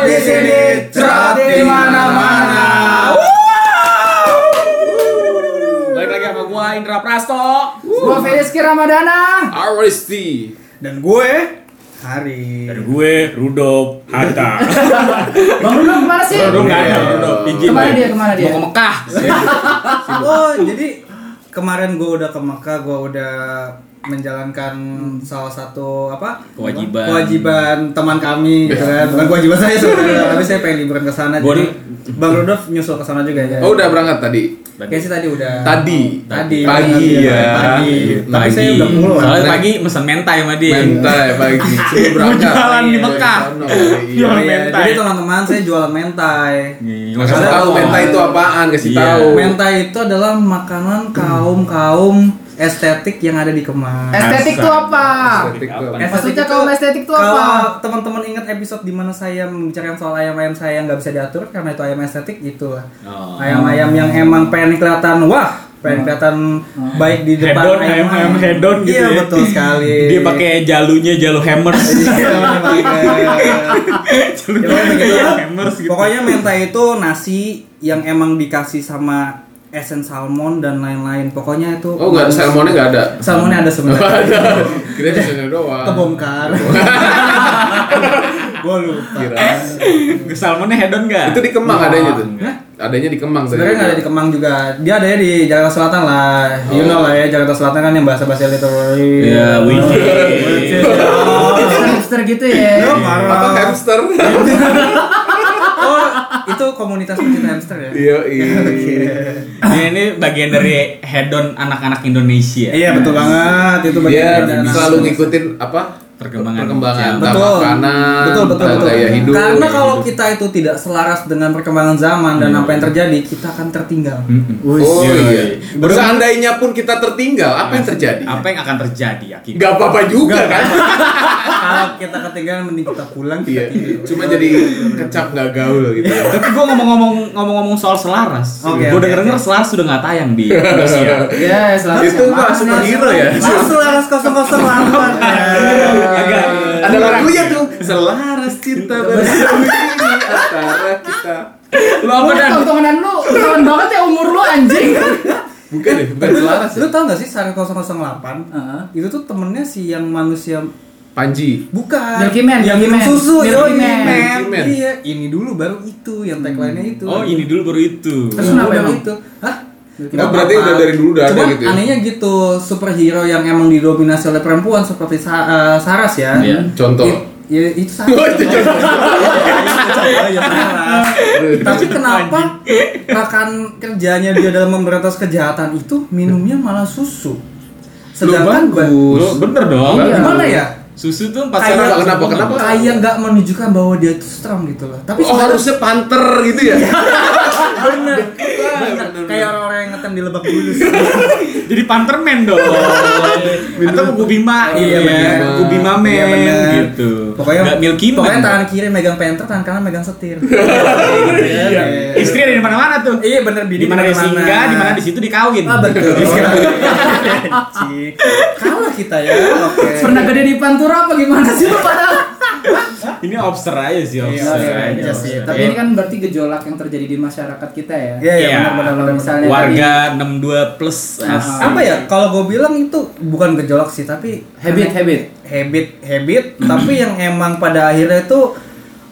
di sini, cerot di mana-mana. Balik lagi sama gua Indra Prasto. Gua Feliski Ramadana Aristi. dan gue Hari. Dan gue Rudolf Hatta. Bang Rudo ke mana sih? Rudo nggak ada, Rudo. Izin, Ke mana dia? Ke mana dia? Mau ke Mekah. Oh, jadi kemarin gue udah ke Mekah, gue udah menjalankan salah satu apa Kewajiban. kewajiban teman kami gitu kan bukan kewajiban saya sebenarnya tapi saya pengen liburan ke sana jadi bang Rudolf nyusul ke sana juga ya Oh udah berangkat tadi. Kayaknya sih tadi udah Tadi. tadi Pagi ya. pagi tapi Pagi. saya udah pulang Soalnya Nah. pagi mesen mentai sama dia. Mentai pagi. Sebelum berangkat. jalan di Iya, Mekah. Iya, Iya. iya. mentai. jadi teman-teman saya jualan mentai Kasih Karena- tahu mentai itu apaan, kasih Iya. tahu. mentai itu adalah makanan kaum kaum estetik yang ada di Kemang Estetik tuh apa? Estetik apa? Estetik Maksudnya itu- kaum estetik tuh Kalau apa? teman-teman ingat episode di mana saya membicarakan soal ayam-ayam saya yang nggak bisa diatur karena itu ayam estetik itulah. Oh. Ayam-ayam yang emang pengen kelihatan wah, pengen kelihatan baik di depan Hedon, ayam-ayam hedon gitu Iya ya. betul sekali. Dia pakai jalunya jalu hammers. Iya, Ya, hammers gitu. Pokoknya mentai itu nasi yang emang dikasih sama esen salmon dan lain-lain. Pokoknya itu Oh enggak, salmonnya enggak ada. Salmonnya ada sebenarnya. Ada. Kira di sana doang. Kebongkar. Gua lupa. Kira. Salmonnya hedon enggak? Itu di Kemang adanya tuh. Adanya di Kemang tadi. Sebenarnya nggak ada di Kemang juga. Dia adanya di Jakarta Selatan lah. You know lah ya Jakarta Selatan kan yang bahasa-bahasa literary. Iya, wiki. Hipster-hipster gitu ya. Oh. Apa hamster? Itu komunitas pecinta hamster ya? Iya, iya. Ini, ini bagian dari hedon anak-anak Indonesia. Iya betul banget itu Dia bagian dari selalu ngikutin apa? Perkembangan perkembangan zaman. betul makanan, betul betul betul gaya hidup. karena kalau hidup. kita itu tidak selaras dengan perkembangan zaman dan apa yang terjadi kita akan tertinggal Wih, Oh Iya, iya. iya. Seandainya pun kita tertinggal, apa yang terjadi? Apa yang akan terjadi akibat? Gak apa-apa juga kan? kalau kita ketinggalan mending kita pulang kita Iya. tidur Cuma jadi kecap nggak gaul gitu. Tapi gue ngomong-ngomong ngomong-ngomong soal selaras. Oke, gue oke, denger denger selaras sudah nggak tayang di Indonesia. Ya, selalu Itu mah superhero ya. Selaras 008 Agak Ada lagunya tuh. Selaras cinta bersama ini antara kita. Lo apa dan? Tontonan lu, tontonan banget ya umur lu anjing. Bukan deh, bukan selaras. ya. lu tau gak sih Sari 008 Heeh. itu tuh temennya si yang manusia Panji. Bukan. Milky Man, yang minum susu. Milky Man. Milky Man. Iya, ini dulu baru itu yang tagline-nya itu. Oh ini dulu baru itu. Terus kenapa emang? itu? Hah? Oh, berarti udah dari dulu udah ada gitu ya? anehnya gitu, superhero yang emang didominasi oleh perempuan seperti Sa- eh, Saras ya. Iya. Contoh. It- ya, itu Saras. Oh, itu contoh. Ya. Tapi kenapa rekan kerjanya dia dalam memberantas kejahatan itu minumnya malah susu? Sedangkan ba- Lo bener dong. Iya. gimana ya? Susu tuh empat kenapa, sempurna. kenapa? Kayak nggak menunjukkan bahwa dia itu strong gitu loh. Tapi Oh, harusnya panter gitu ya? bener. Bener. Kayak ngetem di lebak bulus. Jadi panterman dong. Atau kuku bima, Iya, bener. kuku bima men Iya, gitu. Pokoknya Nggak Milky Man. Pokoknya tangan kiri megang penter, tangan kanan megang setir. Iya. Istri ada di mana-mana tuh. Iya bener Di mana dia singgah, di mana di situ dikawin. Ah betul. Cik. Kalah kita ya. Pernah gede di Pantura apa gimana sih lu pada? Ini obser aja sih, obser iya, aja. iya sih. Tapi ini kan berarti gejolak yang terjadi di masyarakat kita ya. Iya iya Iya. benar benar misalnya warga 62 plus Ah. Apa ya? Kalau gue bilang itu bukan gejolak sih, tapi habit habit. habit habit tapi yang emang pada akhirnya itu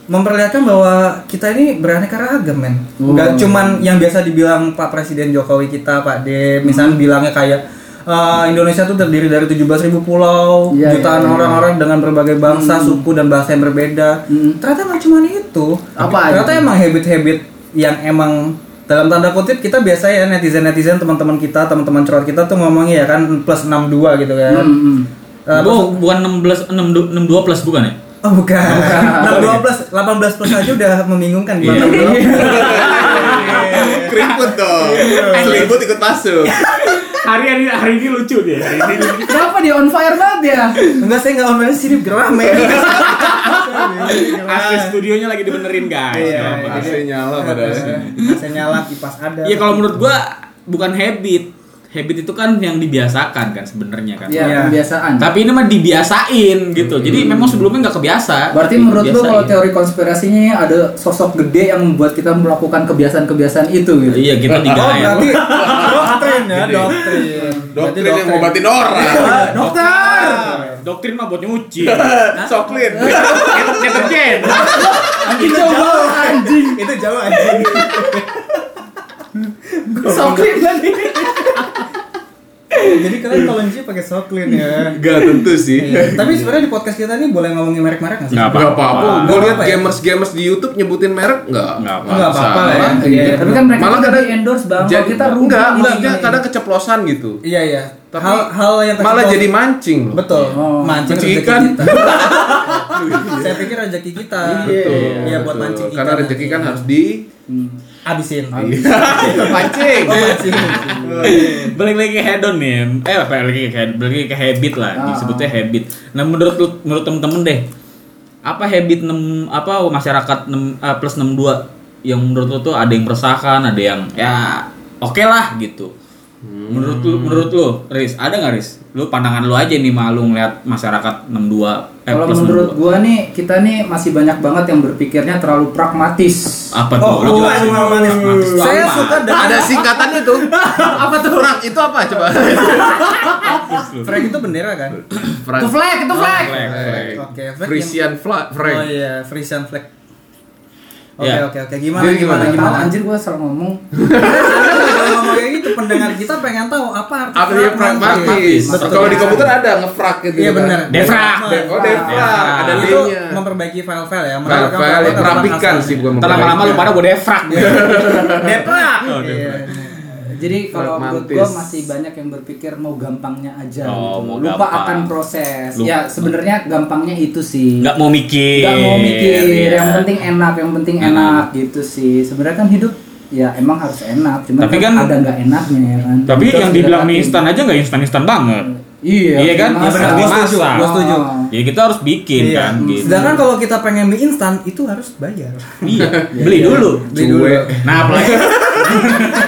memperlihatkan bahwa kita ini beraneka ragam men Oh. nggak cuman yang biasa dibilang Pak Presiden Jokowi kita Pak D misalnya bilangnya kayak eh, Indonesia tuh terdiri dari 17.000 pulau Iya, jutaan iya, iya. orang-orang dengan berbagai bangsa suku dan bahasa yang berbeda Hmm. ternyata nggak cuman itu Apa aja ternyata tuh? emang habit-habit yang emang dalam tanda kutip kita biasa ya netizen-netizen teman-teman kita teman-teman curhat kita tuh ngomongnya ya kan plus 62 gitu kan Hmm, hmm. Eh, Oh, bukan 16 62 62 plus bukan ya? Oh bukan. 62 plus 18 plus aja udah membingungkan Iya. gimana Keriput dong. Selimut ikut masuk. Hari hari hari ini lucu deh. Hari ini. Kenapa dia on fire banget ya? Enggak saya enggak online sini geram ya. AC studionya lagi dibenerin guys. Iya, Nggak apa-apa. AC nyala pada sini. Saya nyala kipas ada. Iya kalau menurut gua bukan habit. habit itu kan yang dibiasakan kan sebenarnya kan. Iya, Iya. kebiasaan. Tapi ini mah dibiasain gitu. Jadi memang sebelumnya nggak kebiasa. Berarti menurut lu kalau teori konspirasinya ada sosok gede yang membuat kita melakukan kebiasaan-kebiasaan itu gitu. Iya kita tiga Oh, ya. Berarti doktrin ya, doktrin. Doktrin yang ngobatin orang. Dokter. Doktrin mah buat nyuci. Soklin. Deterjen. Itu jauh anjing. Itu jauh anjing. Soklin tadi. Jadi kalian kalau nyuci pakai soklin ya. Gak tentu sih. Iya. Tapi sebenarnya di podcast kita ini boleh ngomongin merek-merek nggak sih? Nggak Gak apa-apa. Gue Nggak apa ya? gamers-gamers di YouTube nyebutin merek nggak? Nggak apa. Nggak apa-apa lah ya. Salah. Iya. Tapi kan mereka Malah kadang endorse bang. Jadi, Kalau kita rugi. enggak, maksudnya kadang keceplosan gitu. Iya iya. Tapi hal hal yang Malah jadi mancing. loh. betul. Oh. Mancing Mancing rezeki ikan. kita. Saya pikir rezeki kita. Betul. Iya buat betul. mancing ikan. Karena rezeki kan harus di habisin. pancing. Balik lagi ke hedon nih. Eh apa lagi ke head- balik lagi ke habit lah. Ah. Disebutnya habit. Nah menurut lu, menurut temen-temen deh. Apa habit 6 apa masyarakat 6 eh, plus 62 yang menurut lu tuh ada yang meresahkan, ada yang ya oke lah gitu. Menurut lu, menurut lu, Riz, ada nggak Riz? Lu pandangan lu aja nih malu ngeliat masyarakat 62 eh Kalau menurut 62. gua nih, kita nih masih banyak banget yang berpikirnya terlalu pragmatis. apa tuh? Oh, Lu oh, jelasin. oh, manis. Pragmatis tuh Saya apa? suka dengan Ada singkatannya tuh. apa tuh? Frank, itu apa coba? Frank itu bendera kan? Frank. Itu flag, itu flag. Flag, flag. Oke, flag Frisian flag, Frank. Oh iya, Frisian flag. Oke Ya. oke oke gimana Jadi gimana gimana? gimana? Tahu, anjir gua salah ngomong. Kayak gitu pendengar kita pengen tahu apa arti Apa dia pragmatis? Kalau di komputer ada ngefrak gitu. Iya kan. benar. Defrag. Oh, defrag. Ada itu memperbaiki file-file ya. File-file, merapikan sih bukan lama-lama lu pada gue defrag. Deprak. Oh, Iya. Jadi kalau menurut gua masih banyak yang berpikir mau gampangnya aja Oh, gitu. mau Lupa gampang. akan proses. Lupa. Ya sebenarnya gampangnya itu sih. Nggak mau mikir. Nggak mau mikir. Iya. Yang penting enak, yang penting Hmm. enak gitu sih. Sebenarnya kan hidup ya emang harus enak. Cuma Tapi kan, kan- ada nggak enaknya ya kan. Tapi Itu yang dibilang mie instan aja nggak instan-instan banget. Iya. Iya kan? dimasak. Iya benar, Gua setuju, gua setuju. Ya kita harus bikin Iya. kan gitu. Sedangkan kalau kita pengen mie instan itu harus bayar. Iya, beli dulu. Beli dulu. Nah, apalagi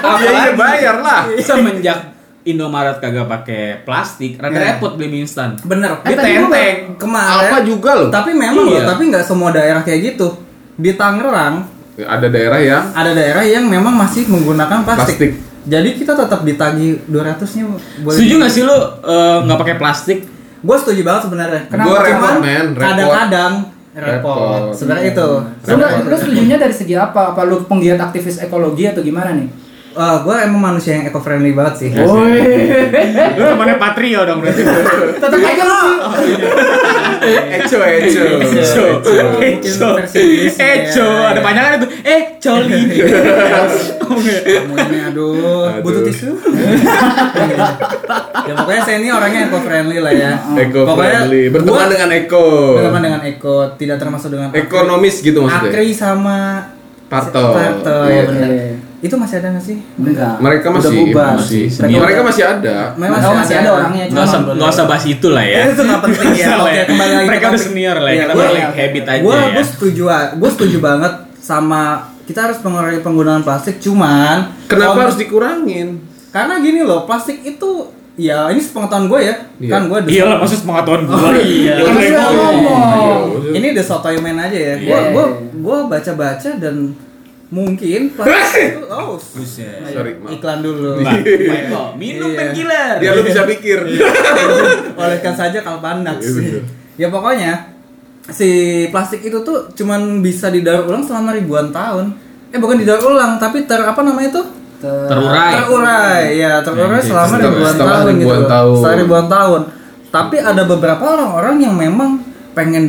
Iya, iya bayar lah. semenjak Indomaret kagak pakai plastik, rada Iya. repot beli mie instan. Bener. Tadi gua tenteng. Kemarin. Apa juga loh. Tapi memang Iya. loh, tapi nggak semua daerah kayak gitu. Di Tangerang Ada daerah yang ada daerah yang memang masih menggunakan plastik. Plastik. Jadi kita tetap ditagih 200-nya boleh. Setuju nggak sih lu eh, nggak pakai plastik? Gue setuju banget sebenarnya. Kenapa? Gua Cuman repot. Repot. kadang-kadang repot. Repot. Sebenarnya itu. Nggak- lu setujunya dari segi apa? Apa lu penggiat aktivis ekologi atau gimana nih? Gue emang manusia yang eco friendly banget sih. Woi. Lu temannya Patrio dong berarti. Tetap aja lu. Eco, Eco. Eco, Mungkin Eco, versi Inggrisnya. Eco, ada panjangan itu. Eh, coli. Kamu ini aduh, butuh tisu. ya pokoknya saya ini orangnya eco friendly lah ya. Eco Pokoknya friendly. Berteman dengan Eco. berteman dengan eco, tidak termasuk dengan Ekonomis gitu maksudnya. Akri sama Parto. Parto Oh, ya oke. benar. Itu masih ada nggak sih? Enggak. Mereka Udah masih bubar. masih Mereka, mereka masih ada. Memang Masih, masih ada orangnya. Nggak usah, nggak usah bahas itu lah ya. itu nggak penting ya. Oke, ya. kembali lagi Mereka udah senior lah ya. Kita gua- balik habit aja Gue ya. gue setuju gue setuju banget sama kita harus mengurangi penggunaan plastik cuman Kenapa harus dikurangin? karena gini loh plastik itu ya ini sepengetahuan gue ya Iya. kan gue Iya lah, maksud pengetahuan gue. Oh, iya. Kan ngomong. ini the sotoy man aja ya gue Iya. gue gue baca baca dan mungkin plastik itu oh Buset. Sorry, maaf. iklan dulu Mbak, Mbak, minum Iya. painkiller. Biar lu bisa pikir. olehkan saja kalpanak Iya, betul. ya pokoknya si plastik itu tuh cuman bisa didaur ulang selama ribuan tahun eh bukan didaur ulang tapi ter apa namanya tuh Terurai. terurai ya terurai Iya, selama ribuan setelah tahun ribuan gitu tahun. setelah ribuan tahun tapi ada beberapa orang-orang yang memang pengen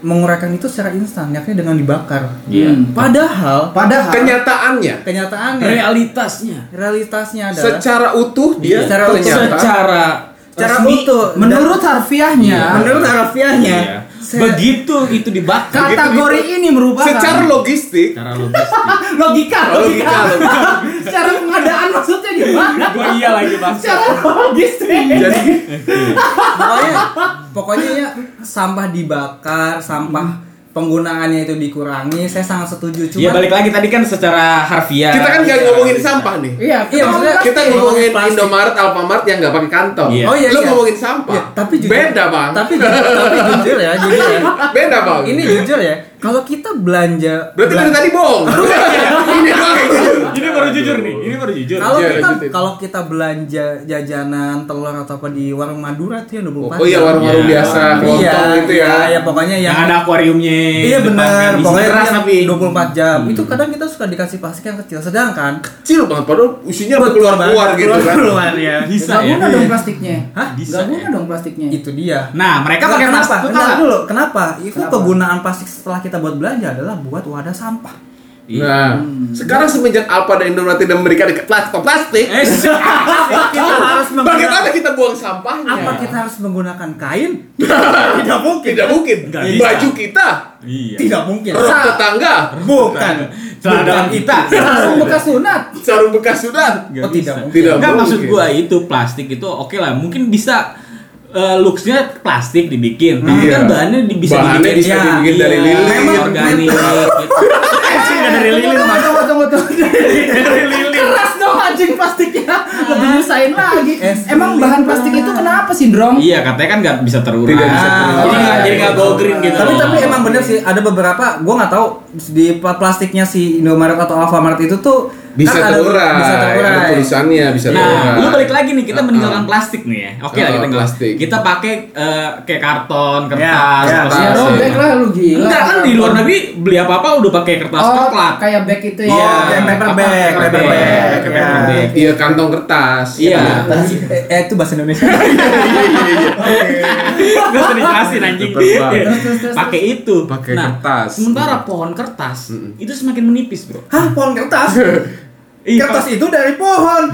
menguraikan itu secara instan yakni dengan dibakar Iya. Hmm. padahal Padahal Kenyataannya kenyataannya Realitasnya. realitasnya adalah secara utuh dia Secara utuh. ternyata Secara secara resmi, utuh menurut harfiahnya, menurut harafiahnya Iya. Begitu itu dibakar. kategori ini merupakan secara logistik Cara logistik. logika, logika, logika, secara Gua iya lagi bang. Secara logistik. jadi pokoknya pokoknya ya sampah dibakar sampah penggunaannya itu dikurangi, saya sangat setuju. Cuma Ya balik lagi tadi kan secara harfiah. Kita kan nggak Iya, ngomongin bisa. sampah nih. Iya, Iya, maksudnya Kita Plastik. ngomongin Plastik. Indomaret, Alfamart yang nggak pakai kantong. Iya. Oh iya, Lu iya. ngomongin sampah. Ya, tapi jujur, Beda bang. Tapi jujur, tapi jujur ya, jujur ya. Beda bang. Ini jujur ya. Kalau kita belanja Berarti belan- dari tadi bohong. Ini doang yang jujur. Ini baru jujur nih. Ini baru jujur. kalau Iya, kita lanjutin. kalau kita belanja jajanan telur atau apa di warung Madura tuh yang 24 Oh iya warung-warung Iya. biasa, iya, kelontong gitu ya. iya, ya pokoknya yang, ada akuariumnya. Iya benar, pokoknya keras yang tapi 24 jam. Itu kadang kita suka dikasih plastik yang kecil, sedangkan Kecil banget, padahal isinya keluar-keluar gitu kan. Keluar ya. bisa Gak ya. guna dong plastiknya. Hah? Bisa Gak guna ya. dong plastiknya. Itu dia. Nah, mereka pakai kenapa? plastik. Dulu, kenapa? Itu Kenapa? kegunaan plastik setelah kita buat belanja adalah buat wadah sampah. Iya. Nah, sekarang semenjak Alfa dan Indomaret tidak memberikan plastik, plastik Eh, kita harus bagaimana kita buang sampahnya? Apa kita harus menggunakan kain? Tidak mungkin. Tidak mungkin. Bisa. Baju kita, Iya. Tidak mungkin. rok tetangga, Bukan. Celana kita. Langsung bekas sunat. sarung bekas sudah. Oh, tidak mungkin. Tidak Enggak maksud gua itu plastik itu oke lah, mungkin bisa eh, looksnya plastik dibikin, tapi Iya. kan bahannya bisa Bahannya dibikin bisa ya, dibikin dari iya, lilin. Memang- organik gitu. Nggak dari lilin, Mas. Tunggu, tunggu, tunggu. Dari lilin. Keras dong anjing plastiknya. Lebih nyusahin lagi. Emang bahan plastik itu kenapa sih, Drong? Iya, katanya kan nggak bisa terurai. Tidak bisa Ah, terurai. Jadi nggak jadi nggak go green gitu. Tapi tapi emang bener sih ada beberapa gua nggak tahu di pla- plastiknya si Indomaret atau Alfamart itu tuh Bisa kan ada- terurai. Bisa Ada terurai. tulisannya bisa Nah, terurai. lu balik lagi nih kita Uh-uh. meninggalkan plastik nih ya. Oke lah Uh-uh, kita nggak plastik. Kita pakai eh, kayak karton, kertas, Ya, ya, apa kertas. sih. Ya robek lah lu gila. Enggak kan di luar negeri beli apa-apa udah pakai kertas Oh, coklat. kayak bag itu ya. Iya, kayak paper bag, paper bag, ya. paper bag. Iya kantong kertas. Iya. Eh, eh, itu bahasa Indonesia. Gak usah dijelasin anjing. Betul banget. Iya. Terus, terus, terus. Pakai itu. Pakai nah, kertas. Sementara pohon kertas itu semakin menipis, Bro. Hah, pohon kertas? Iya, kertas itu dari pohon.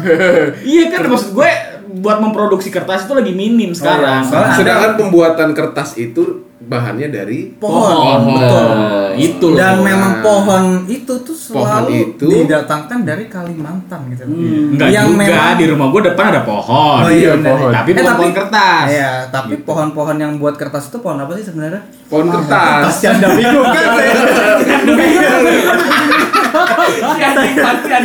Iya kan maksud gue buat memproduksi kertas itu lagi minim sekarang. iya. Soalnya Sedangkan pembuatan kertas itu bahannya dari Pohon. Pohon, betul. Oh. Itu loh. Dan memang pohon itu tuh selalu Pohon itu- didatangkan dari Kalimantan gitu. Enggak Yang juga, memang- di rumah gue depan ada pohon. Oh iya, pohon. Tapi Eh, bukan tapi- pohon kertas. Iya, tapi pohon-pohon yang buat kertas itu pohon apa sih sebenarnya? pohon kertas. Pasti anda bingung kan?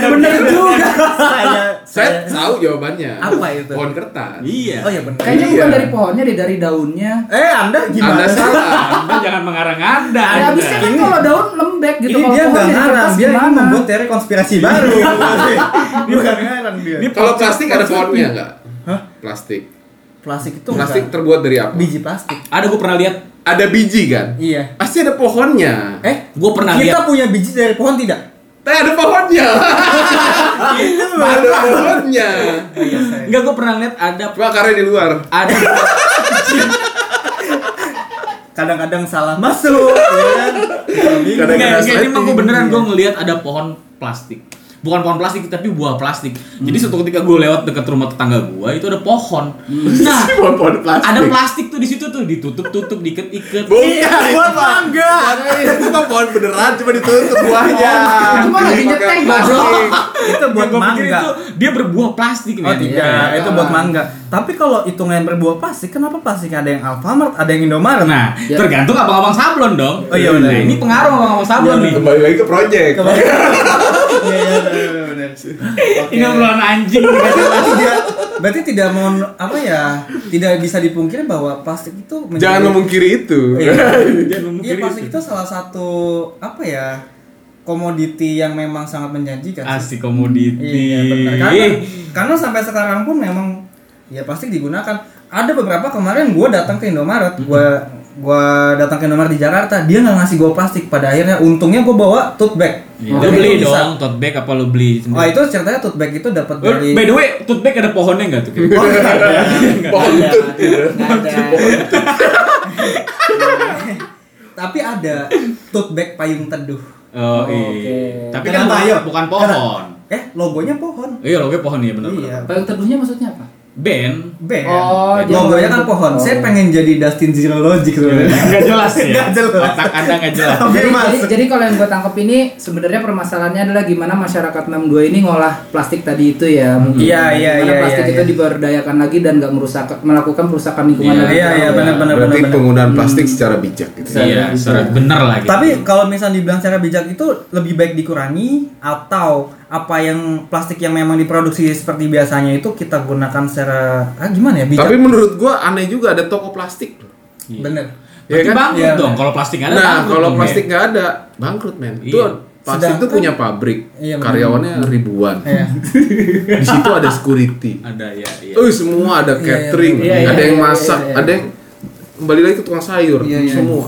Bener juga. saya, Saya tahu jawabannya. Apa itu? Pohon kertas. Iya. Oh ya benar. Kayaknya Iya. bukan dari pohonnya deh, dari daunnya. Eh, Anda gimana? Anda salah. Anda jangan mengarang-ada. Ya, habisnya kan Ini- kalau daun lembek gitu. ini kalau dia pohon ngarang, dia ini membuat teori konspirasi baru. dia bukan ngarang dia. Ini Kalau plastik ada pohonnya nggak? Hah? Plastik. Plastik itu Plastik bukan terbuat dari apa? biji plastik. Ada gue pernah lihat. Ada biji kan? Iya. Pasti ada pohonnya. Eh, Gue pernah kita lihat. punya biji dari pohon tidak? Eh, ada pohonnya. itu ada pohonnya. Enggak gue pernah lihat ada akarnya di luar. ada Kadang-kadang salah masuk, ya? Kita bingung. Kadang- Enggak, enggak, ini mah gue beneran gue ngelihat ada pohon plastik. Bukan pohon plastik tapi buah plastik. Jadi suatu ketika gue lewat dekat rumah tetangga gue itu ada pohon. Nah, Pohon-pohon plastik. ada plastik tuh di situ tuh ditutup-tutup, diikat-ikat. Bukan. buat mangga. Itu mah pohon beneran cuma ditutup buahnya. Cuma lagi nyetek. Itu buat Gue pikir mangga. itu dia berbuah plastik Oh tidak, Iya. itu buat mangga. Tapi kalau hitungan berbuah plastik, kenapa plastik ada yang Alfamart, ada yang Indomaret? Nah, Ya. tergantung abang-abang sablon dong. Oh, iya, benar. Nah, ini pengaruh abang-abang sablon Iya, nih. Kembali lagi ke project. Iya, iya, benar. Ini obrolan anjing. berarti tidak berarti tidak mau apa ya tidak bisa dipungkiri bahwa plastik itu menjadi- Jangan memungkiri itu. Iya. Jangan Iya memungkiri plastik itu. itu salah satu apa ya komoditi yang memang sangat menjanjikan. Asik komoditi. Iya benar. Karena, karena sampai sekarang pun memang ya plastik digunakan. Ada beberapa kemarin gue datang ke Indomaret, gue gua datang ke Indomaret di Jakarta, dia nggak ngasih gue plastik. Pada akhirnya untungnya gue bawa tote bag. Iya, Lu beli dong tote bag apa lu beli Oh sendiri? itu ceritanya tote bag itu dapat Oh, dari By the way, tote bag ada pohonnya enggak tuh? Oh, nggak ada. Pohon Nggak tut. ada. Nggak ada. Tapi ada tote bag payung teduh. Oh, Oke. iya. Tapi kan Kenapa, bukan, bukan pohon. Eh, logonya pohon. Iya, logo pohon iya benar. Iya. Payung teduhnya maksudnya apa? Band Band. Oh, logonya kan membentuk- pohon. oh. Saya pengen jadi Dustin Zero Logic sebenarnya. nggak jelas ya Nggak jelas. otak anda nggak jelas jadi, jadi, jadi kalau yang gue tangkap ini sebenarnya permasalahannya adalah gimana masyarakat 62 ini ngolah plastik tadi itu ya Iya, iya, Gimana iya, plastik iya, itu iya. diberdayakan lagi dan nggak merusak melakukan perusakan lingkungan Iya, lagi. Iya, iya, benar benar benar. Berarti benar. penggunaan plastik secara bijak gitu. iya secara bener lah gitu Tapi kalau misalnya dibilang secara bijak itu lebih baik dikurangi atau apa yang plastik yang memang diproduksi seperti biasanya itu kita gunakan secara ah, gimana ya bijak? Tapi menurut gua aneh juga ada toko plastik. Bener. Berarti Ya kan? bangkrut Iya. dong kalau plastik ada Nah, kalau plastik ya. nggak ada, bangkrut men. Itu Iya. plastik itu punya pabrik, Iya, karyawannya ribuan. Iya. Di situ ada security. ada ya iya Oh, semua ada Iya, catering, iya, iya, ada yang iya, masak, iya, iya. ada yang kembali lagi ke tukang sayur, Iya, iya. semua.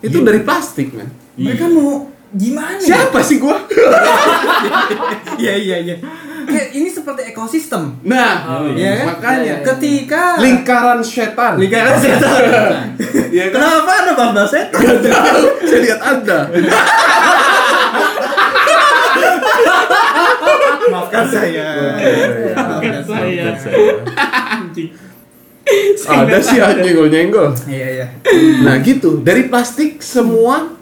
Itu dari plastik men. Mereka mau gimana? ya? Siapa sih gua? Iya iya iya. Kayak ini seperti ekosistem. Nah, Iya kan? makanya Ketika lingkaran setan. lingkaran setan. Iya kan? Kenapa ada bambang setan? Gak tahu, saya lihat Anda. Maafkan saya. Maafkan saya. Ada sih anjing nyenggol. Iya iya. Nah gitu, dari plastik semua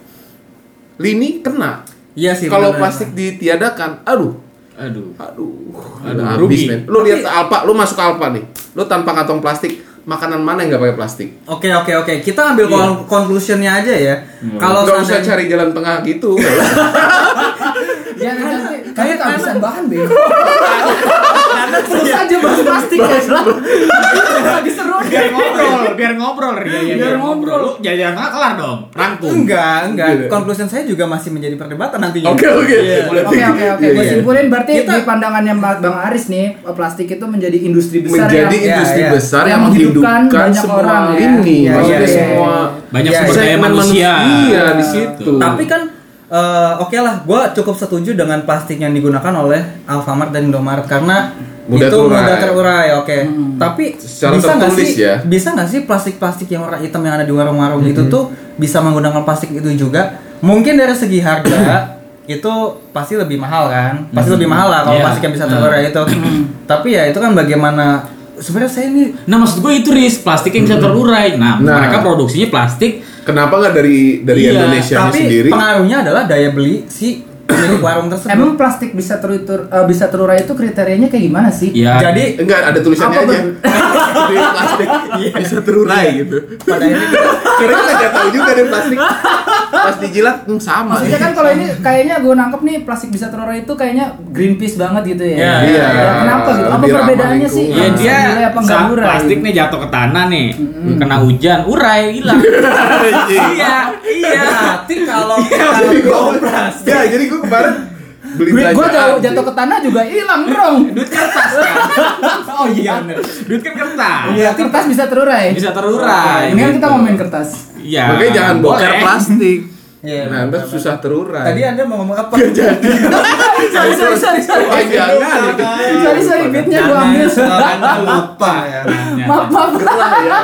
lini kena. Iya sih. Kalau plastik ditiadakan, aduh, aduh aduh, Aduh, ada rugi. habis men. Lu lihat Alpa, lu masuk Alpa nih, lu tanpa kantong plastik, makanan mana yang nggak pakai plastik? Oke oke oke. Kita ambil Iya. kon- conclusionnya aja ya. Kalau Nggak usah cari jalan tengah gitu. Ya, nanti Kayak kayak karena- kehabisan bahan be. Terus aja bahas plastik ya. Lagi seru biar ngobrol biar ngobrol ya, ya, Biar ngobrol. lu jajan nggak kelar dong rangkum Enggak, enggak. Gitu. Conclusion saya juga masih menjadi perdebatan nantinya. Oke oke. Iya. Oke oke oke. Iya, Gue iya. simpulin berarti Kita- di pandangannya Bang Aris nih plastik itu menjadi industri besar Menjadi yang industri iya. besar Yang yang menghidupkan menghidupkan banyak semua orang, ya. ini, Iya, maksudnya iya, iya, semua banyak Iya, sumber daya manusia Iya di situ. Tapi kan eh, oke lah, gue cukup setuju dengan plastik yang digunakan oleh Alfamart dan Indomaret karena Mudah itu terurai. mudah terurai, oke. Tapi Secara bisa nggak sih, ya. bisa nggak sih plastik-plastik yang warna hitam yang ada di warung-warung itu tuh bisa menggunakan plastik itu juga? Mungkin dari segi harga itu pasti lebih mahal kan, pasti lebih mahal lah kalau Iya. plastik yang bisa terurai itu. Tapi ya itu kan bagaimana sebenarnya saya ini nah maksud gue itu ris plastik yang bisa terurai nah, Nah. mereka produksinya plastik Kenapa nggak dari dari Iya, Indonesia tapi sendiri? pengaruhnya adalah daya beli si pemilik warung tersebut. Emang plastik bisa terutur eh, bisa terurai itu kriterianya kayak gimana sih? ya Jadi Enggak ada tulisannya Apa aja. Plastik bisa terurai gitu. pada akhirnya kita Karena kita nggak tahu juga deh plastik. Pas dijilat hmm, sama. Maksudnya kan kalau ini kayaknya gue nangkep nih plastik bisa terurai itu kayaknya Greenpeace banget gitu ya. Iya, iya. Ya, kenapa gitu? Apa perbedaannya sih? Ya Bisa dia apa urai? plastik nih jatuh ke tanah nih, kena hujan, urai hilang. iya, iya. Berarti kalau Jadi gua, ya, jadi gue kemarin beli Duit gue belanjaan. jatuh, ke tanah juga hilang dong. Duit kertas kan. oh iya. Duit kan kertas. Iya, kertas bisa terurai. Bisa terurai. Ini kan kita gitu. ngomongin kertas. Iya. Makanya jangan boleh. plastik. Iya. Nah, ntar susah terurai. Tadi Anda mau ngomong apa? sorry, sorry, sorry, sorry. Oh, jangan. Sorry, sorry, beatnya gue ambil. Anda lupa ya. maaf, maaf. Ya,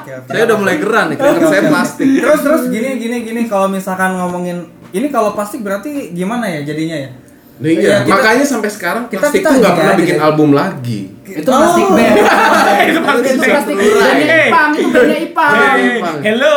oke. Saya udah mulai gerah nih, keringat saya plastik. Terus terus gini gini gini kalau misalkan ngomongin ini kalau plastik berarti gimana ya jadinya ya? Nah, iya, Iya, kita- makanya sampai sekarang kita- plastik kita tuh nggak pernah bikin ya. album lagi. Itu plastik Oh. band. Itu plastik Itu band. plastik Terurai. bandnya Ipang, itu bandnya Ipang. Hello,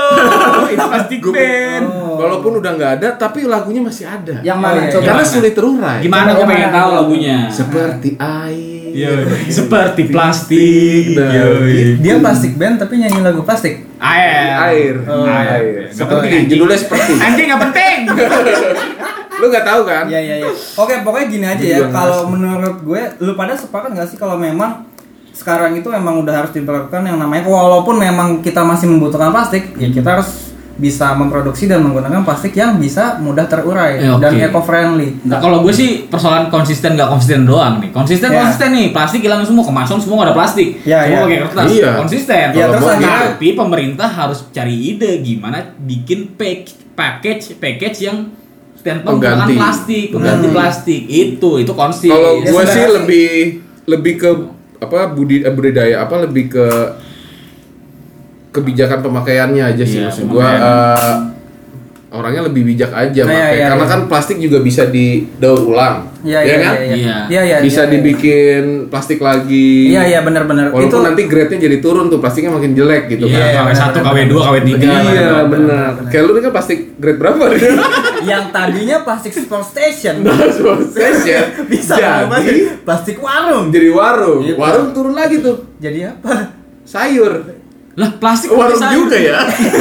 itu plastik band. Oh. Walaupun udah nggak ada, tapi lagunya masih ada. Yang Oh, mana? iya, Coba. Karena sulit terurai. Gimana gue pengen tahu lagunya? Seperti air. Iya, seperti plastik. Nah, Yoi. Dia plastik band tapi nyanyi lagu plastik. Air. Air. Oh, air. Gak Seperti penting. judulnya seperti. Anjing gak penting. Lu nggak tahu kan? Iya iya iya. Oke, pokoknya gini aja ya. Kalau menurut gue, lu pada sepakat nggak sih kalau memang sekarang itu emang udah harus diberlakukan yang namanya walaupun memang kita masih membutuhkan plastik, ya kita harus bisa memproduksi dan menggunakan plastik yang bisa mudah terurai Eh, oke. dan eco friendly. Nah, kalau gue sih persoalan konsisten nggak konsisten doang nih. Konsisten Ya. konsisten nih. Plastik hilang semua, kemasan semua nggak ada plastik. Ya, semua ya. pakai kertas. Iya. Konsisten. Kalau terus tapi pemerintah harus cari ide gimana bikin pack- package package yang tanpa Pengganti. plastik, pengganti Hmm. plastik. Itu itu konsisten. Kalau gue sih lebih lebih ke apa budi eh, budidaya apa lebih ke kebijakan pemakaiannya aja sih Iya, maksud gue pemakaian. orangnya lebih bijak aja Iya, makanya. iya, karena iya. kan plastik juga bisa didaur ulang Iya, ya iya, kan iya, Iya. Iya, iya. bisa iya, iya. dibikin plastik lagi Iya, iya, benar-benar. walaupun Itu nanti grade-nya jadi turun tuh plastiknya makin jelek gitu Iya, kan KW1, KW2, KW3. iya benar kayak lu ini kan plastik grade berapa nih yang tadinya plastik sport station Nah, ya bisa jadi berubah jadi plastik warung. jadi warung Iya. warung turun lagi tuh Jadi apa? sayur Lah plastik warung juga ya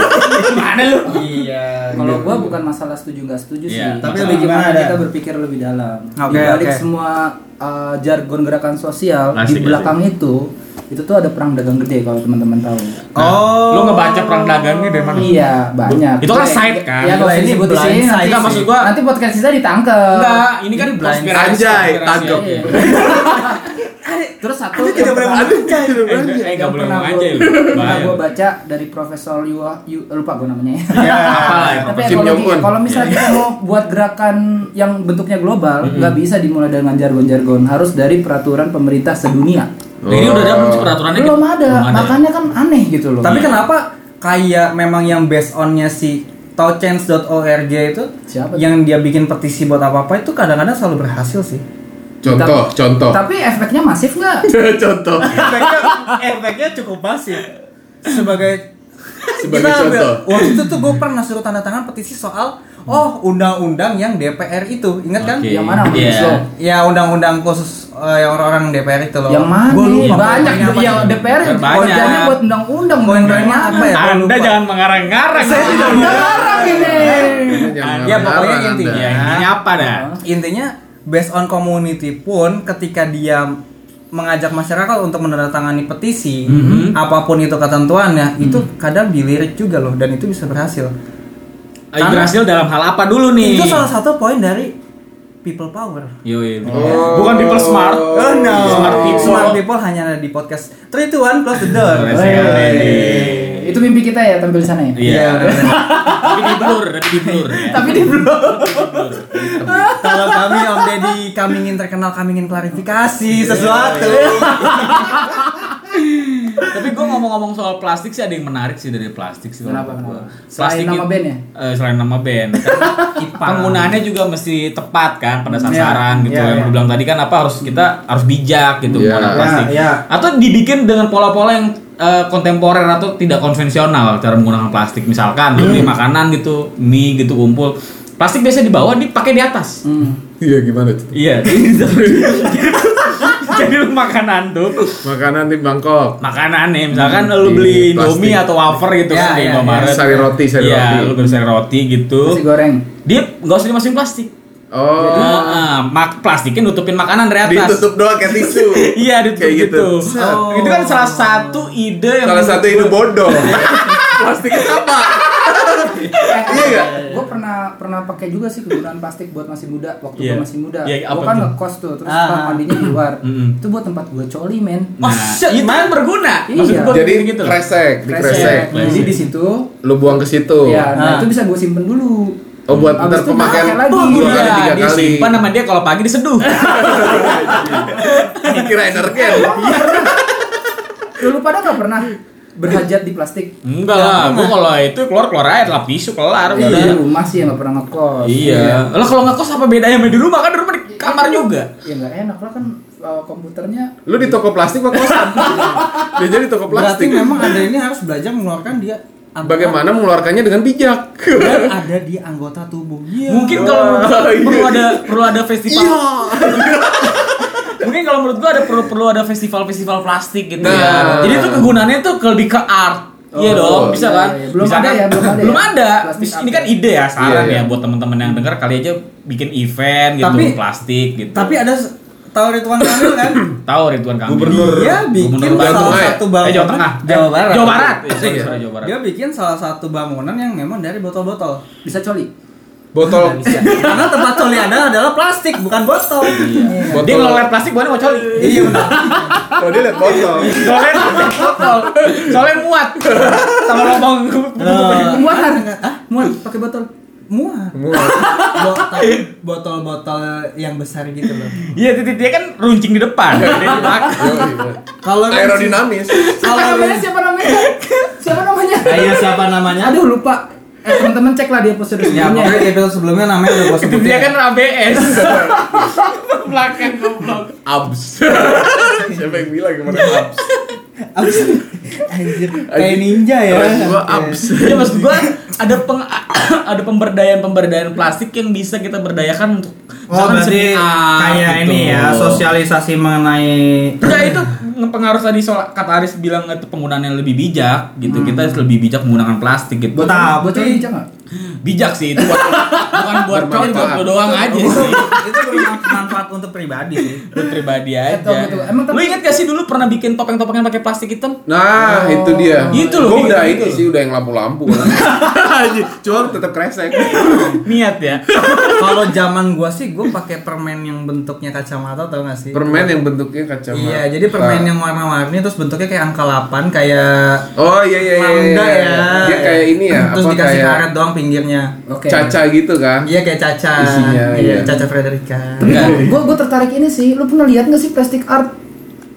Mana lu? Iya. Kalau gua bukan masalah setuju nggak setuju sih, Iya, tapi lebih gimana gimana kita ada? berpikir lebih dalam. Oke, di balik oke. semua uh, jargon gerakan sosial di belakang itu, itu tuh ada perang dagang gede kalau teman-teman tahu. Oh. Lu ngebaca perang dagangnya dari mana? Iya, banyak. Itu kan side kan? Ya, kalau ini ini disebut di sini side nanti, Enggak, maksud gua nanti podcast kita ditangkap. Enggak, ini kan blind. konspirasi. Anjay, tangkep. aja. Terus satu Anda tidak boleh pernah-. Tidak Eh, berani. eh, nggak boleh aja lu. pernah gue baca dari Profesor Yua, Yu, lupa gue namanya ya. Ya. Apalah itu. Tapi kalau misalnya kita mau buat gerakan yang bentuknya global, nggak bisa dimulai dengan jargon-jargon, harus dari peraturan pemerintah sedunia. Nah, ini udah ada belum peraturannya? Belum ada, makanya kan aneh gitu loh. Tapi kenapa kayak memang yang based onnya si touchance.org itu Siapa? yang dia bikin petisi buat apa-apa itu kadang-kadang selalu berhasil sih. Contoh contoh Tapi efeknya masif nggak? contoh efeknya, efeknya cukup pasif sebagai Sebagai kita ambil- contoh. waktu itu tuh gue pernah suruh tanda tangan petisi soal oh undang-undang yang DPR itu ingat kan. Yang mana? Iya. Law? ya undang-undang khusus eh, yang orang-orang DPR itu loh Yang mana? Gua lupa Banyak apa yang. DPR Banyak. kerjanya buat undang-undang, Poin-poinnya undang-undang apa ya? Gua Anda lupa. jangan mengarang-ngarang. Saya tidak Ngarang ini. Ya, pokoknya intinya. Ya, intinya apa dah? intinya based on community pun ketika dia mengajak masyarakat untuk menandatangani petisi Mhm. apa pun itu ketentuannya itu kadang dilirik juga loh dan itu bisa berhasil Eh, Berhasil dalam hal apa dulu nih? itu salah satu poin dari people power Yoi, Oh. bukan people smart. Oh no, Smart people. Smart people hanya ada di podcast 3 to 1 close the door. Itu mimpi kita ya tampil di sana ya. Iya. benar-benar. Tapi di blur, tapi di blur ya. Tapi di blog. Kalau kami Om Deddy kami ingin terkenal, kami ingin klarifikasi sesuatu. Tapi gue ngomong-ngomong soal plastik sih ada yang menarik sih dari plastik sih. Kenapa, menurut kenapa? gua. Selain nama band ya? eh, selain nama band. Penggunaannya juga mesti tepat kan pada sasaran Iya, gitu. iya, yang iya. lu bilang tadi kan apa harus kita harus bijak gitu Iya, menggunakan iya, plastik. iya. Atau dibikin dengan pola-pola yang eh, kontemporer atau tidak konvensional cara menggunakan plastik. Misalkan beli Hmm. makanan gitu, mie gitu kumpul. Plastik biasa di bawah dipakai di atas. Hmm. iya gimana tuh Iya. Jadi lu makanan tuh makanan di Bangkok makanan nih misalkan lu Di beli. Indomie atau wafer gitu Ya, kan di ya, sari roti sari Iya, roti lu beli sari roti gitu. Nasi goreng. Dia nggak usah dimasukin plastik. Oh Heeh, mak plastiknya nutupin makanan dari atas. ditutup doang kayak tisu Iya, ditutup Kayak gitu. gitu. Oh. Itu kan salah satu ide yang salah satu gua- bodoh plastiknya apa Iya nggak? Gue pernah pernah pakai juga sih kegunaan plastik buat masih muda. Waktu Iya. gue masih muda, Iya, gue apa kan tuh? ngekos tuh, terus Ah. mandinya di luar. Mm-mm. Itu buat tempat gue coli men. Nah, Oh, shit, itu kan berguna. Iya. gua jadi gitu kresek di kresek Kresek. Jadi di situ, lu buang ke situ ya, nah Ah. itu bisa gue simpen dulu. Oh buat Abis ntar pemakaian lagi. dua Iya, kali tiga dia kali simpan sama dia kalau pagi diseduh. kira energen Dulu pada nggak pernah berhajat di plastik. Enggak lah, gua kalau itu keluar keluar aja lap tisu kelar Iya, di rumah sih yang nggak pernah ngekos. Iya. Lah kalau ngekos apa bedanya sama di rumah kan di rumah di kamar juga. Ya nggak enak lah kan uh, komputernya. lu di toko plastik apa kosan dia jadi toko Berarti plastik memang Anda ini harus belajar mengeluarkan dia anggota- bagaimana mengeluarkannya dengan bijak dan ada di anggota tubuh. Iya. Mungkin kalau menurut gua iya. perlu ada perlu ada festival. Mungkin kalau menurut gua ada perlu perlu ada festival-festival plastik gitu Nah. ya. Jadi itu kegunaannya tuh ke- lebih ke art. Iya Oh, dong, bisa iya, kan? iya. Belum Misalkan- ada ya, belum ada ya? Belum ada. Ini kan ya? ide ya, saran Iya, iya. ya buat teman-teman yang dengar kali aja bikin event gitu Tapi- plastik gitu. Tapi ada tahu Ridwan Kamil kan? tahu Ridwan Kamil. Gubernur. Dia bikin Gubernur salah Bandung, eh. satu Eh, bangunan Jawa Tengah. Jawa Barat. Jawa Barat. Eh, sorry, Iya. sorry, Jawa Barat. Dia bikin salah satu bangunan yang memang dari botol-botol. Bisa coli. botol Karena tempat coli Anda adalah plastik, bukan botol. Iya. botol Dia kalau lihat plastik bukan mau coli. Iya benar. oh dia liat botol Soalnya botol. Soalnya muat. Sama lubang. Muat Hah? Muat pakai botol. Muat. Muat. Tapi botol-botol yang besar gitu loh. Iya, titik dia kan runcing di depan. Dia di belakang. Kalau aerodinamis Siapa namanya? Siapa namanya? Siapa namanya? Ayo siapa namanya? Aduh lupa. Eh teman-teman cek lah di episode Ya sebelumnya. pokoknya di episode sebelumnya namanya udah gue Itu sebutin. dia kan ABS. Belakang goblok. Abs. Siapa yang bilang kemarin abs? Anjir, kayak ninja ya. Gua abs. Ya maksud gua ada peng ada pemberdayaan-pemberdayaan plastik yang bisa kita berdayakan untuk Oh berarti seni art kayak gitu. ini ya sosialisasi mengenai Enggak itu pengaruh tadi soal kata Aris bilang itu penggunaannya lebih bijak gitu. Kita harus lebih bijak menggunakan plastik gitu. Buat apa Buat bijak? Bijak sih itu buat, bukan buat cowok buat lo doang aja sih. itu bermanfaat untuk pribadi sih. Buat pribadi aja. Betul, betul. Emang tapi- Lu inget gak sih dulu pernah bikin topeng-topengan pakai plastik hitam? Nah, itu dia. Itu loh, Gua udah gitu. ini sih udah yang lampu-lampu. Cuma tetap kresek. Niat ya. Kalau zaman gua sih gua pakai permen yang bentuknya kacamata tau gak sih? Permen yang bentuknya kacamata. Iya, jadi permen yang warna-warni terus bentuknya kayak angka 8 kayak Oh iya iya iya. Mangga iya. ya. Ini ya, Terus apa dikasih kayak karet doang pinggirnya. Oke. caca gitu kan. Iya kayak Caca. Isinya, iya, iya. Caca Frederica. Enggak. Gue gue tertarik ini sih. Lu pernah lihat nggak sih plastik art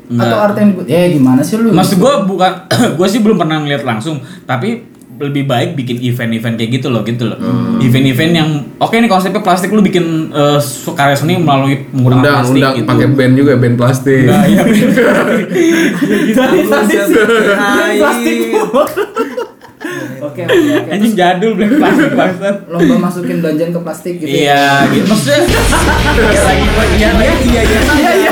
Nggak. atau art yang dibuat? Eh gimana sih lu? Maksud gue bukan, gue sih belum pernah ngeliat langsung, tapi lebih baik bikin event-event kayak gitu loh, gitu loh. Event-event yang, oke nih konsepnya plastik lu bikin eh, karya seni melalui menggunakan Undang plastik undang gitu. pakai band juga band plastik. Nah, iya. Plastik. Iya, iya. Iya. Oke, oke. Anjing jadul beli plastik banget. Lomba masukin belanjaan ke plastik gitu. Ya? Iya, gitu maksudnya. Iya, iya iya iya iya iya. Iya iya.